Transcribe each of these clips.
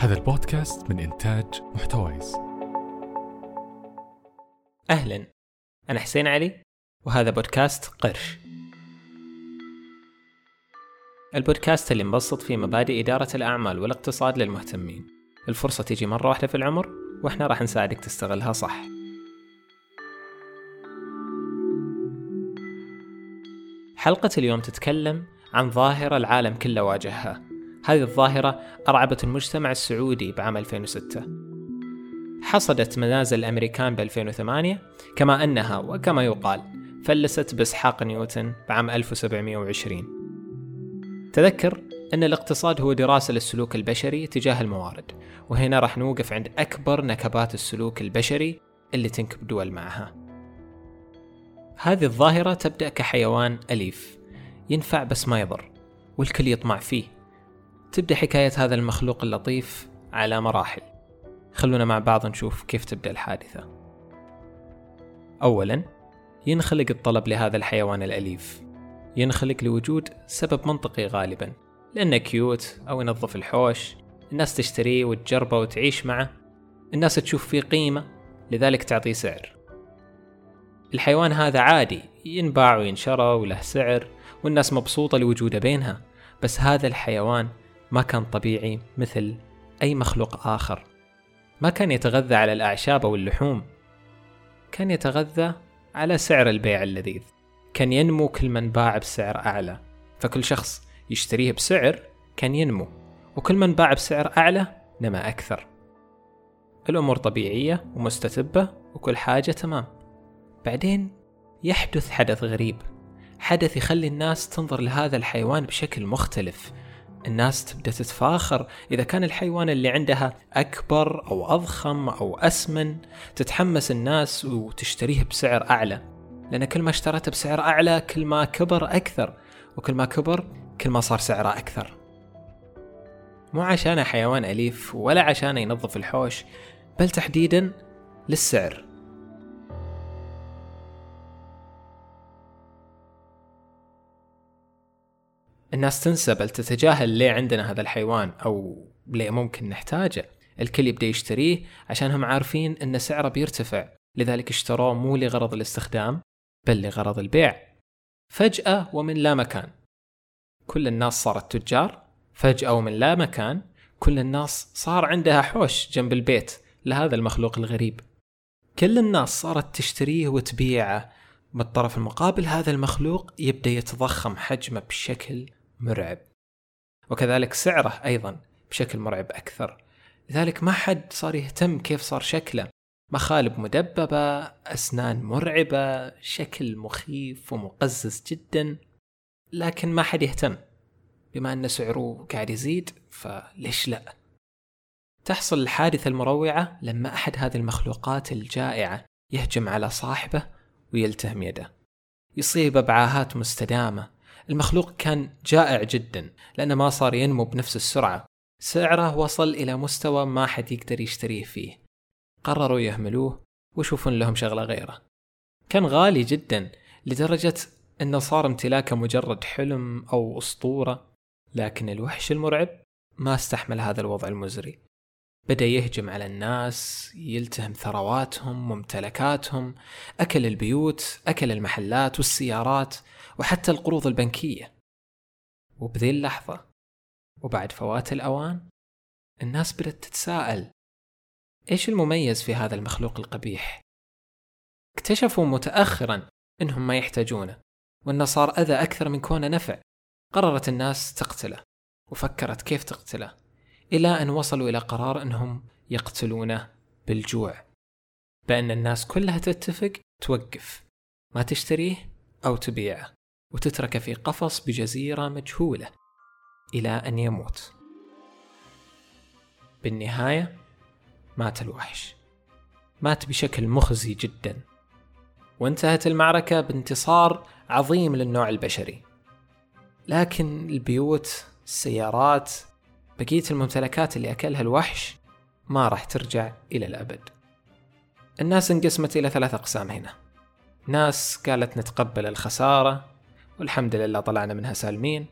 هذا البودكاست من إنتاج محتويس. أهلا. أنا حسين علي وهذا بودكاست قرش. البودكاست اللي مبسط فيه مبادئ إدارة الأعمال والاقتصاد للمهتمين. الفرصة تيجي مرة واحدة في العمر وإحنا راح نساعدك تستغلها صح. حلقة اليوم تتكلم عن ظاهرة العالم كله واجهها. هذه الظاهرة أرعبت المجتمع السعودي بعام 2006 حصدت منازل الأمريكان ب 2008 كما أنها وكما يقال فلست بإسحاق نيوتن بعام 1720 تذكر أن الاقتصاد هو دراسة للسلوك البشري تجاه الموارد وهنا راح نوقف عند أكبر نكبات السلوك البشري اللي تنكب دول معها. هذه الظاهرة تبدأ كحيوان أليف ينفع بس ما يضر والكل يطمع فيه. تبدأ حكاية هذا المخلوق اللطيف على مراحل. خلونا مع بعض نشوف كيف تبدأ الحادثة. أولا ينخلق الطلب لهذا الحيوان الأليف. ينخلق لوجود سبب منطقي غالبا لأنه كيوت أو ينظف الحوش الناس تشتريه وتجربه وتعيش معه الناس تشوف فيه قيمة لذلك تعطيه سعر. الحيوان هذا عادي ينباع وينشرى وله سعر والناس مبسوطة لوجوده بينها بس هذا الحيوان ما كان طبيعي مثل أي مخلوق آخر. ما كان يتغذى على الأعشاب أو اللحوم. كان يتغذى على سعر البيع اللذيذ. كان ينمو كل من باع بسعر أعلى. فكل شخص يشتريه بسعر كان ينمو وكل من باع بسعر أعلى نما أكثر. الأمور طبيعية ومستتبة وكل حاجة تمام. بعدين يحدث حدث غريب. حدث يخلي الناس تنظر لهذا الحيوان بشكل مختلف. الناس تبدأ تتفاخر إذا كان الحيوان اللي عندها أكبر أو أضخم أو أسمن تتحمس الناس وتشتريه بسعر أعلى. لأن كل ما اشتريته بسعر أعلى كل ما كبر أكثر وكل ما كبر كل ما صار سعره أكثر. مو عشانه حيوان أليف ولا عشانه ينظف الحوش بل تحديدا للسعر. الناس تنسى بل تتجاهل ليه عندنا هذا الحيوان أو ليه ممكن نحتاجه. الكل يبدأ يشتريه عشان هم عارفين إن سعره بيرتفع. لذلك اشتروه مو لغرض الاستخدام بل لغرض البيع. فجأة ومن لا مكان. كل الناس صارت تجار. فجأة ومن لا مكان كل الناس صار عندها حوش جنب البيت لهذا المخلوق الغريب. كل الناس صارت تشتريه وتبيعه. بالطرف المقابل هذا المخلوق يبدأ يتضخم حجمه بشكل مرعب. وكذلك سعره أيضا بشكل مرعب أكثر. لذلك ما حد صار يهتم كيف صار شكله. مخالب مدببة أسنان مرعبة شكل مخيف ومقزز جدا. لكن ما حد يهتم. بما أن سعره قاعد يزيد فليش لا؟ تحصل الحادثة المروعة لما أحد هذه المخلوقات الجائعة يهجم على صاحبه ويلتهم يده. يصيبه بعاهات مستدامة. المخلوق كان جائع جدا لأنه ما صار ينمو بنفس السرعة. سعره وصل إلى مستوى ما حد يقدر يشتريه فيه. قرروا يهملوه ويشوفون لهم شغلة غيره. كان غالي جدا لدرجة أنه صار امتلاكه مجرد حلم أو أسطورة لكن الوحش المرعب ما استحمل هذا الوضع المزري. بدأ يهجم على الناس يلتهم ثرواتهم وممتلكاتهم أكل البيوت أكل المحلات والسيارات. وحتى القروض البنكية. وبذي اللحظة وبعد فوات الأوان الناس بدأت تتساءل إيش المميز في هذا المخلوق القبيح؟ اكتشفوا متأخرا إنهم ما يحتاجونه وإنه صار أذى أكثر من كونه نفع. قررت الناس تقتله وفكرت كيف تقتله إلى أن وصلوا إلى قرار أنهم يقتلونه بالجوع. بأن الناس كلها تتفق توقف ما تشتريه أو تبيعه. وتتركه في قفص بجزيرة مجهولة إلى أن يموت. بالنهاية مات الوحش. مات بشكل مخزي جدا. وانتهت المعركة بانتصار عظيم للنوع البشري. لكن البيوت السيارات بقية الممتلكات اللي أكلها الوحش ما راح ترجع إلى الأبد. الناس انقسمت إلى ثلاث أقسام هنا. ناس قالت نتقبل الخسارة والحمد لله طلعنا منها سالمين.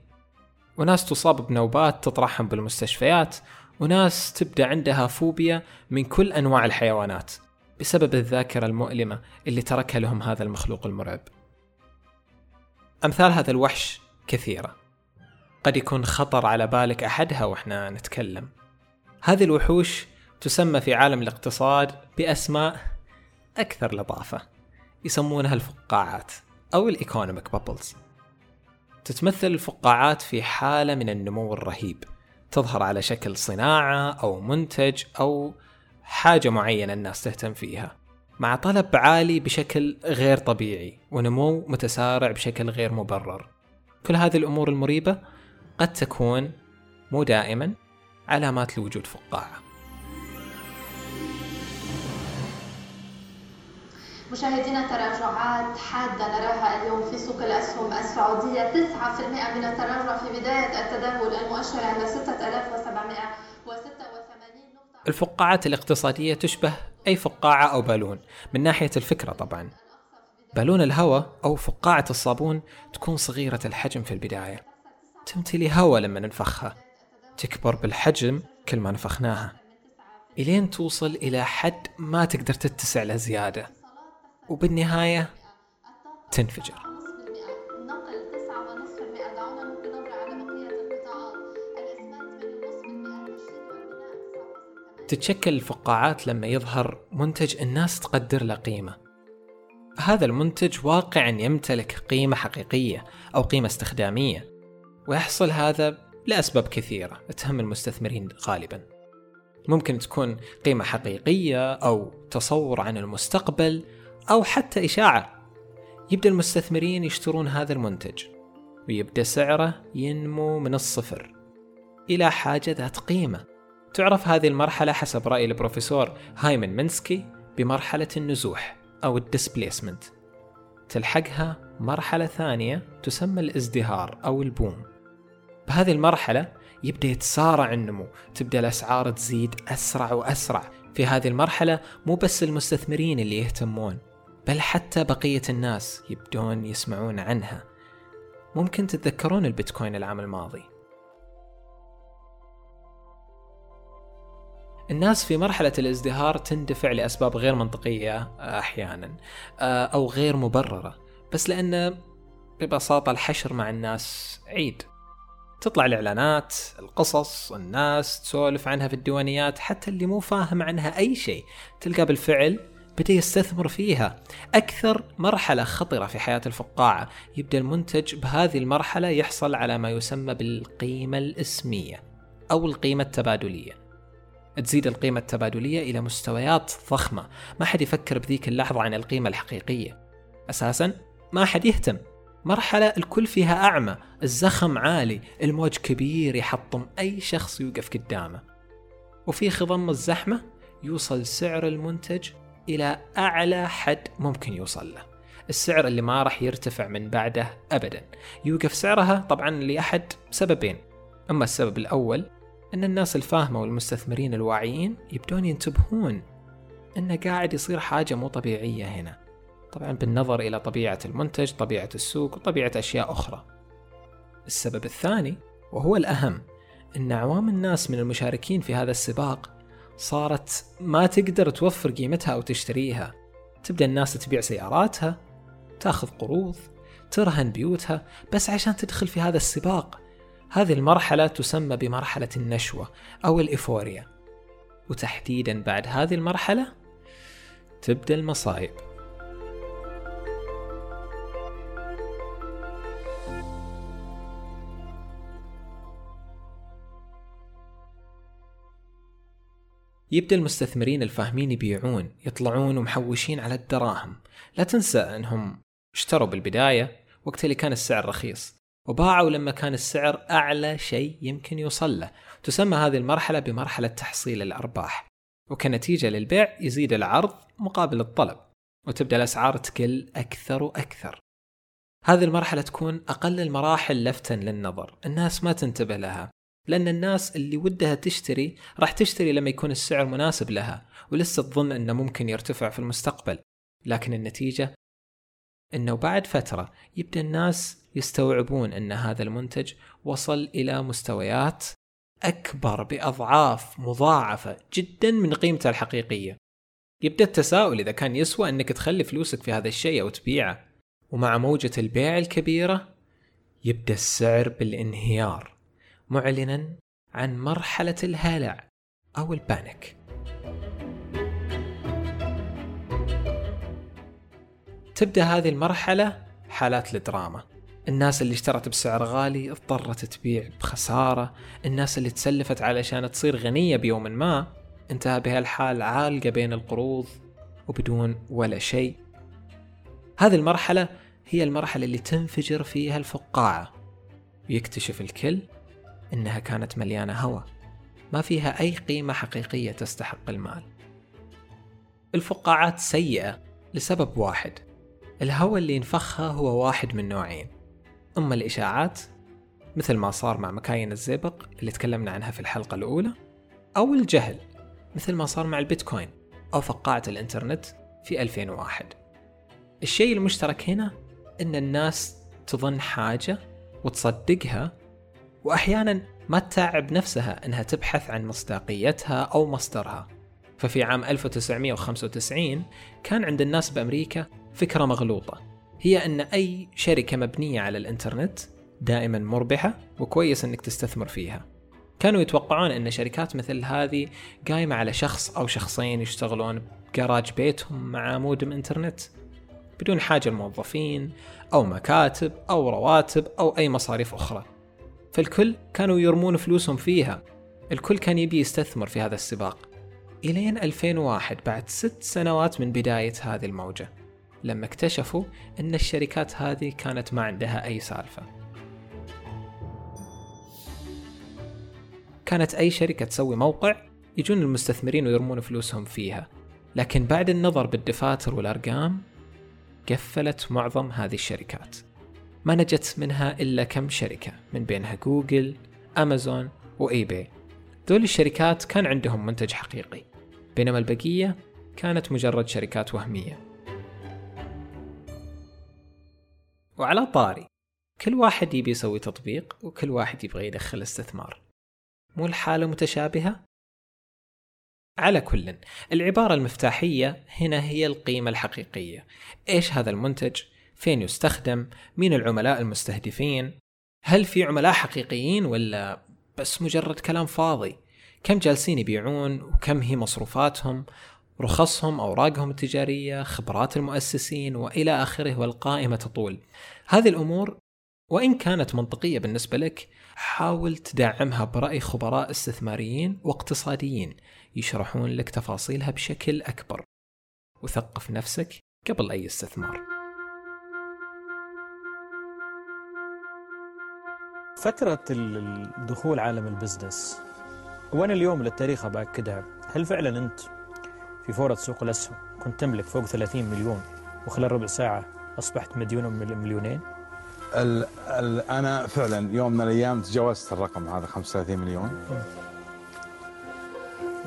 وناس تصاب بنوبات تطرحهم بالمستشفيات. وناس تبدأ عندها فوبيا من كل أنواع الحيوانات بسبب الذاكرة المؤلمة اللي تركها لهم هذا المخلوق المرعب. أمثال هذا الوحش كثيرة. قد يكون خطر على بالك أحدها وإحنا نتكلم. هذه الوحوش تسمى في عالم الاقتصاد بأسماء أكثر لطافة. يسمونها الفقاعات أو الإيكونوميك بابلز. تتمثل الفقاعات في حالة من النمو الرهيب. تظهر على شكل صناعة أو منتج أو حاجة معينة الناس تهتم فيها. مع طلب عالي بشكل غير طبيعي ونمو متسارع بشكل غير مبرر. كل هذه الأمور المريبة قد تكون مو دائما علامات لوجود فقاعة. مشاهدينا تراجعات حادة نراها اليوم في سوق الأسهم السعودية. 9% من التراجع في بداية التداول المؤشر عند 6786 نقطة. الفقاعات الاقتصادية تشبه أي فقاعة أو بالون من ناحية الفكرة طبعا. بالون الهواء أو فقاعة الصابون تكون صغيرة الحجم في البداية. تمتلي هواء لما ننفخها. تكبر بالحجم كل ما نفخناها. إلين توصل إلى حد ما تقدر تتسع له زيادة. وبالنهاية تنفجر. نقل 9.5% دعونا نلقي نظرة على بقية القطاعات الإسمنت من 0.5% والشيء تتشكل الفقاعات لما يظهر منتج الناس تقدر له قيمة. هذا المنتج واقعا يمتلك قيمة حقيقية أو قيمة استخدامية ويحصل هذا لأسباب كثيرة تهم المستثمرين غالبا. ممكن تكون قيمة حقيقية أو تصور عن المستقبل أو حتى إشاعة. يبدأ المستثمرين يشترون هذا المنتج ويبدأ سعره ينمو من الصفر إلى حاجة ذات قيمة. تعرف هذه المرحلة حسب رأي البروفيسور هايمن مينسكي بمرحلة النزوح أو الديسبليسمنت. تلحقها مرحلة ثانية تسمى الازدهار أو البوم. بهذه المرحلة يبدأ يتسارع النمو تبدأ الأسعار تزيد أسرع وأسرع. في هذه المرحلة مو بس المستثمرين اللي يهتمون بل حتى بقية الناس يبدون يسمعون عنها. ممكن تتذكرون البيتكوين العام الماضي. الناس في مرحلة الازدهار تندفع لأسباب غير منطقية أحيانا آه، أو غير مبررة بس لأن ببساطة الحشر مع الناس عيد. تطلع الإعلانات القصص الناس تسولف عنها في الديوانيات حتى اللي مو فاهم عنها أي شيء تلقى بالفعل بدأ يستثمر فيها. أكثر مرحلة خطرة في حياة الفقاعة. يبدأ المنتج بهذه المرحلة يحصل على ما يسمى بالقيمة الإسمية أو القيمة التبادلية. تزيد القيمة التبادلية إلى مستويات ضخمة. ما حد يفكر بذيك اللحظة عن القيمة الحقيقية. أساسا ما حد يهتم. مرحلة الكل فيها أعمى. الزخم عالي. الموج كبير يحطم أي شخص يوقف قدامه. وفي خضم الزحمة يوصل سعر المنتج إلى أعلى حد ممكن يوصل له. السعر اللي ما راح يرتفع من بعده أبدا. يوقف سعرها طبعا لأحد سببين. أما السبب الأول أن الناس الفاهمة والمستثمرين الواعيين يبدون ينتبهون أنه قاعد يصير حاجة مو طبيعية هنا. طبعا بالنظر إلى طبيعة المنتج طبيعة السوق وطبيعة أشياء أخرى. السبب الثاني وهو الأهم أن عوام الناس من المشاركين في هذا السباق صارت ما تقدر توفر قيمتها أو تشتريها. تبدأ الناس تبيع سياراتها تاخذ قروض ترهن بيوتها بس عشان تدخل في هذا السباق. هذه المرحلة تسمى بمرحلة النشوة أو الإيفوريا. وتحديدا بعد هذه المرحلة تبدأ المصايب. يبدأ المستثمرين الفاهمين يبيعون يطلعون ومحوشين على الدراهم. لا تنسى أنهم اشتروا بالبداية وقت اللي كان السعر رخيص. وباعوا لما كان السعر أعلى شيء يمكن يوصل له. تسمى هذه المرحلة بمرحلة تحصيل الأرباح. وكنتيجة للبيع يزيد العرض مقابل الطلب وتبدأ الأسعار تقل أكثر وأكثر. هذه المرحلة تكون أقل المراحل لفتا للنظر. الناس ما تنتبه لها. لأن الناس اللي ودها تشتري راح تشتري لما يكون السعر مناسب لها ولسه تظن أنه ممكن يرتفع في المستقبل. لكن النتيجة أنه بعد فترة يبدأ الناس يستوعبون أن هذا المنتج وصل إلى مستويات أكبر بأضعاف مضاعفة جدا من قيمته الحقيقية. يبدأ التساؤل إذا كان يسوى أنك تخلي فلوسك في هذا الشيء أو تبيعه ومع موجة البيع الكبيرة يبدأ السعر بالانهيار. معلنا عن مرحلة الهلع أو البانيك. تبدأ هذه المرحلة حالات الدراما. الناس اللي اشترت بسعر غالي اضطرت تبيع بخسارة. الناس اللي تسلفت علشان تصير غنية بيوم ما انتهى بها الحال عالقة بين القروض وبدون ولا شيء. هذه المرحلة هي المرحلة اللي تنفجر فيها الفقاعة. ويكتشف الكل إنها كانت مليانة هوى ما فيها أي قيمة حقيقية تستحق المال. الفقاعات سيئة لسبب واحد. الهوى اللي ينفخها هو واحد من نوعين. أما الإشاعات مثل ما صار مع مكاين الزئبق اللي تكلمنا عنها في الحلقة الأولى أو الجهل مثل ما صار مع البيتكوين أو فقاعة الإنترنت في 2001 الشيء المشترك هنا أن الناس تظن حاجة وتصدقها وأحيانا ما تتعب نفسها أنها تبحث عن مصداقيتها أو مصدرها. ففي عام 1995 كان عند الناس بأمريكا فكرة مغلوطة. هي أن أي شركة مبنية على الإنترنت دائما مربحة وكويس أنك تستثمر فيها. كانوا يتوقعون أن شركات مثل هذه قايمة على شخص أو شخصين يشتغلون بجراج بيتهم مع مودم إنترنت بدون حاجة الموظفين أو مكاتب أو رواتب أو أي مصاريف أخرى. فالكل كانوا يرمون فلوسهم فيها. الكل كان يبي يستثمر في هذا السباق. إلين 2001 بعد ست سنوات من بداية هذه الموجة لما اكتشفوا أن الشركات هذه كانت ما عندها أي سالفة. كانت أي شركة تسوي موقع يجون المستثمرين ويرمون فلوسهم فيها. لكن بعد النظر بالدفاتر والأرقام قفلت معظم هذه الشركات. ما نجت منها إلا كم شركة من بينها جوجل أمازون وإي باي دول الشركات كان عندهم منتج حقيقي بينما البقية كانت مجرد شركات وهمية وعلى طاري كل واحد يبي يسوي تطبيق وكل واحد يبغى يدخل استثمار مو الحالة متشابهة؟ على كل العبارة المفتاحية هنا هي القيمة الحقيقية إيش هذا المنتج؟ فين يستخدم؟ مين العملاء المستهدفين؟ هل في عملاء حقيقيين ولا بس مجرد كلام فاضي؟ كم جالسين يبيعون وكم هي مصروفاتهم رخصهم أوراقهم التجارية خبرات المؤسسين وإلى آخره والقائمة تطول هذه الأمور وإن كانت منطقية بالنسبة لك حاول تدعمها برأي خبراء استثماريين واقتصاديين يشرحون لك تفاصيلها بشكل أكبر وثقف نفسك قبل أي استثمار فترة الدخول عالم البزنس وأنا اليوم للتاريخ بأكدها هل فعلا أنت في فورة سوق الأسهم كنت تملك فوق 30 مليون وخلال ربع ساعة أصبحت مديون مليونين؟ ال ال أنا فعلا يوم من الأيام تجاوزت الرقم هذا 35 مليون.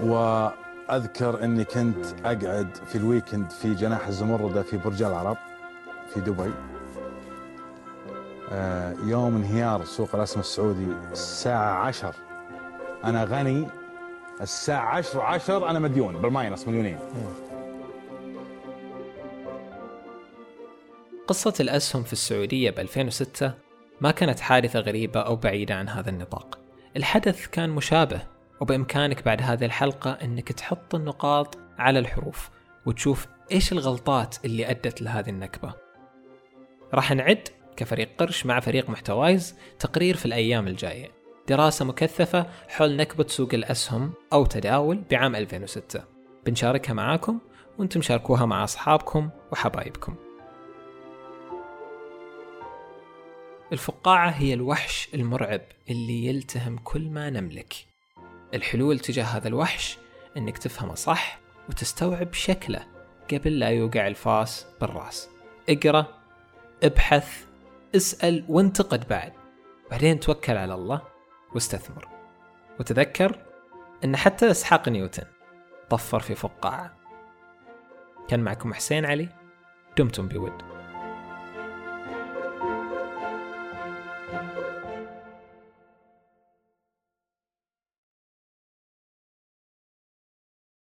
وأذكر إني كنت أقعد في الويكند في جناح الزمرده في برج العرب في دبي. يوم انهيار سوق الاسهم السعودي الساعة 10 أنا غني. الساعة 10 10 أنا مديون بالماينس مليونين. قصة الأسهم في السعودية ب 2006 ما كانت حادثة غريبة أو بعيدة عن هذا النطاق. الحدث كان مشابه وبإمكانك بعد هذه الحلقة أنك تحط النقاط على الحروف وتشوف إيش الغلطات اللي أدت لهذه النكبة. راح نعد كفريق قرش مع فريق محتوايز تقرير في الأيام الجاية. دراسة مكثفة حول نكبة سوق الأسهم أو تداول بعام 2006 بنشاركها معاكم وأنتم شاركوها مع أصحابكم وحبايبكم. الفقاعة هي الوحش المرعب اللي يلتهم كل ما نملك. الحلول تجاه هذا الوحش إنك تفهمه صح وتستوعب شكله قبل لا يوقع الفاس بالرأس. اقرأ ابحث اسأل وانتقد بعد. بعدين توكل على الله واستثمر. وتذكر إن حتى إسحاق نيوتن طفر في فقاعة. كان معكم حسين علي. دمتم بود.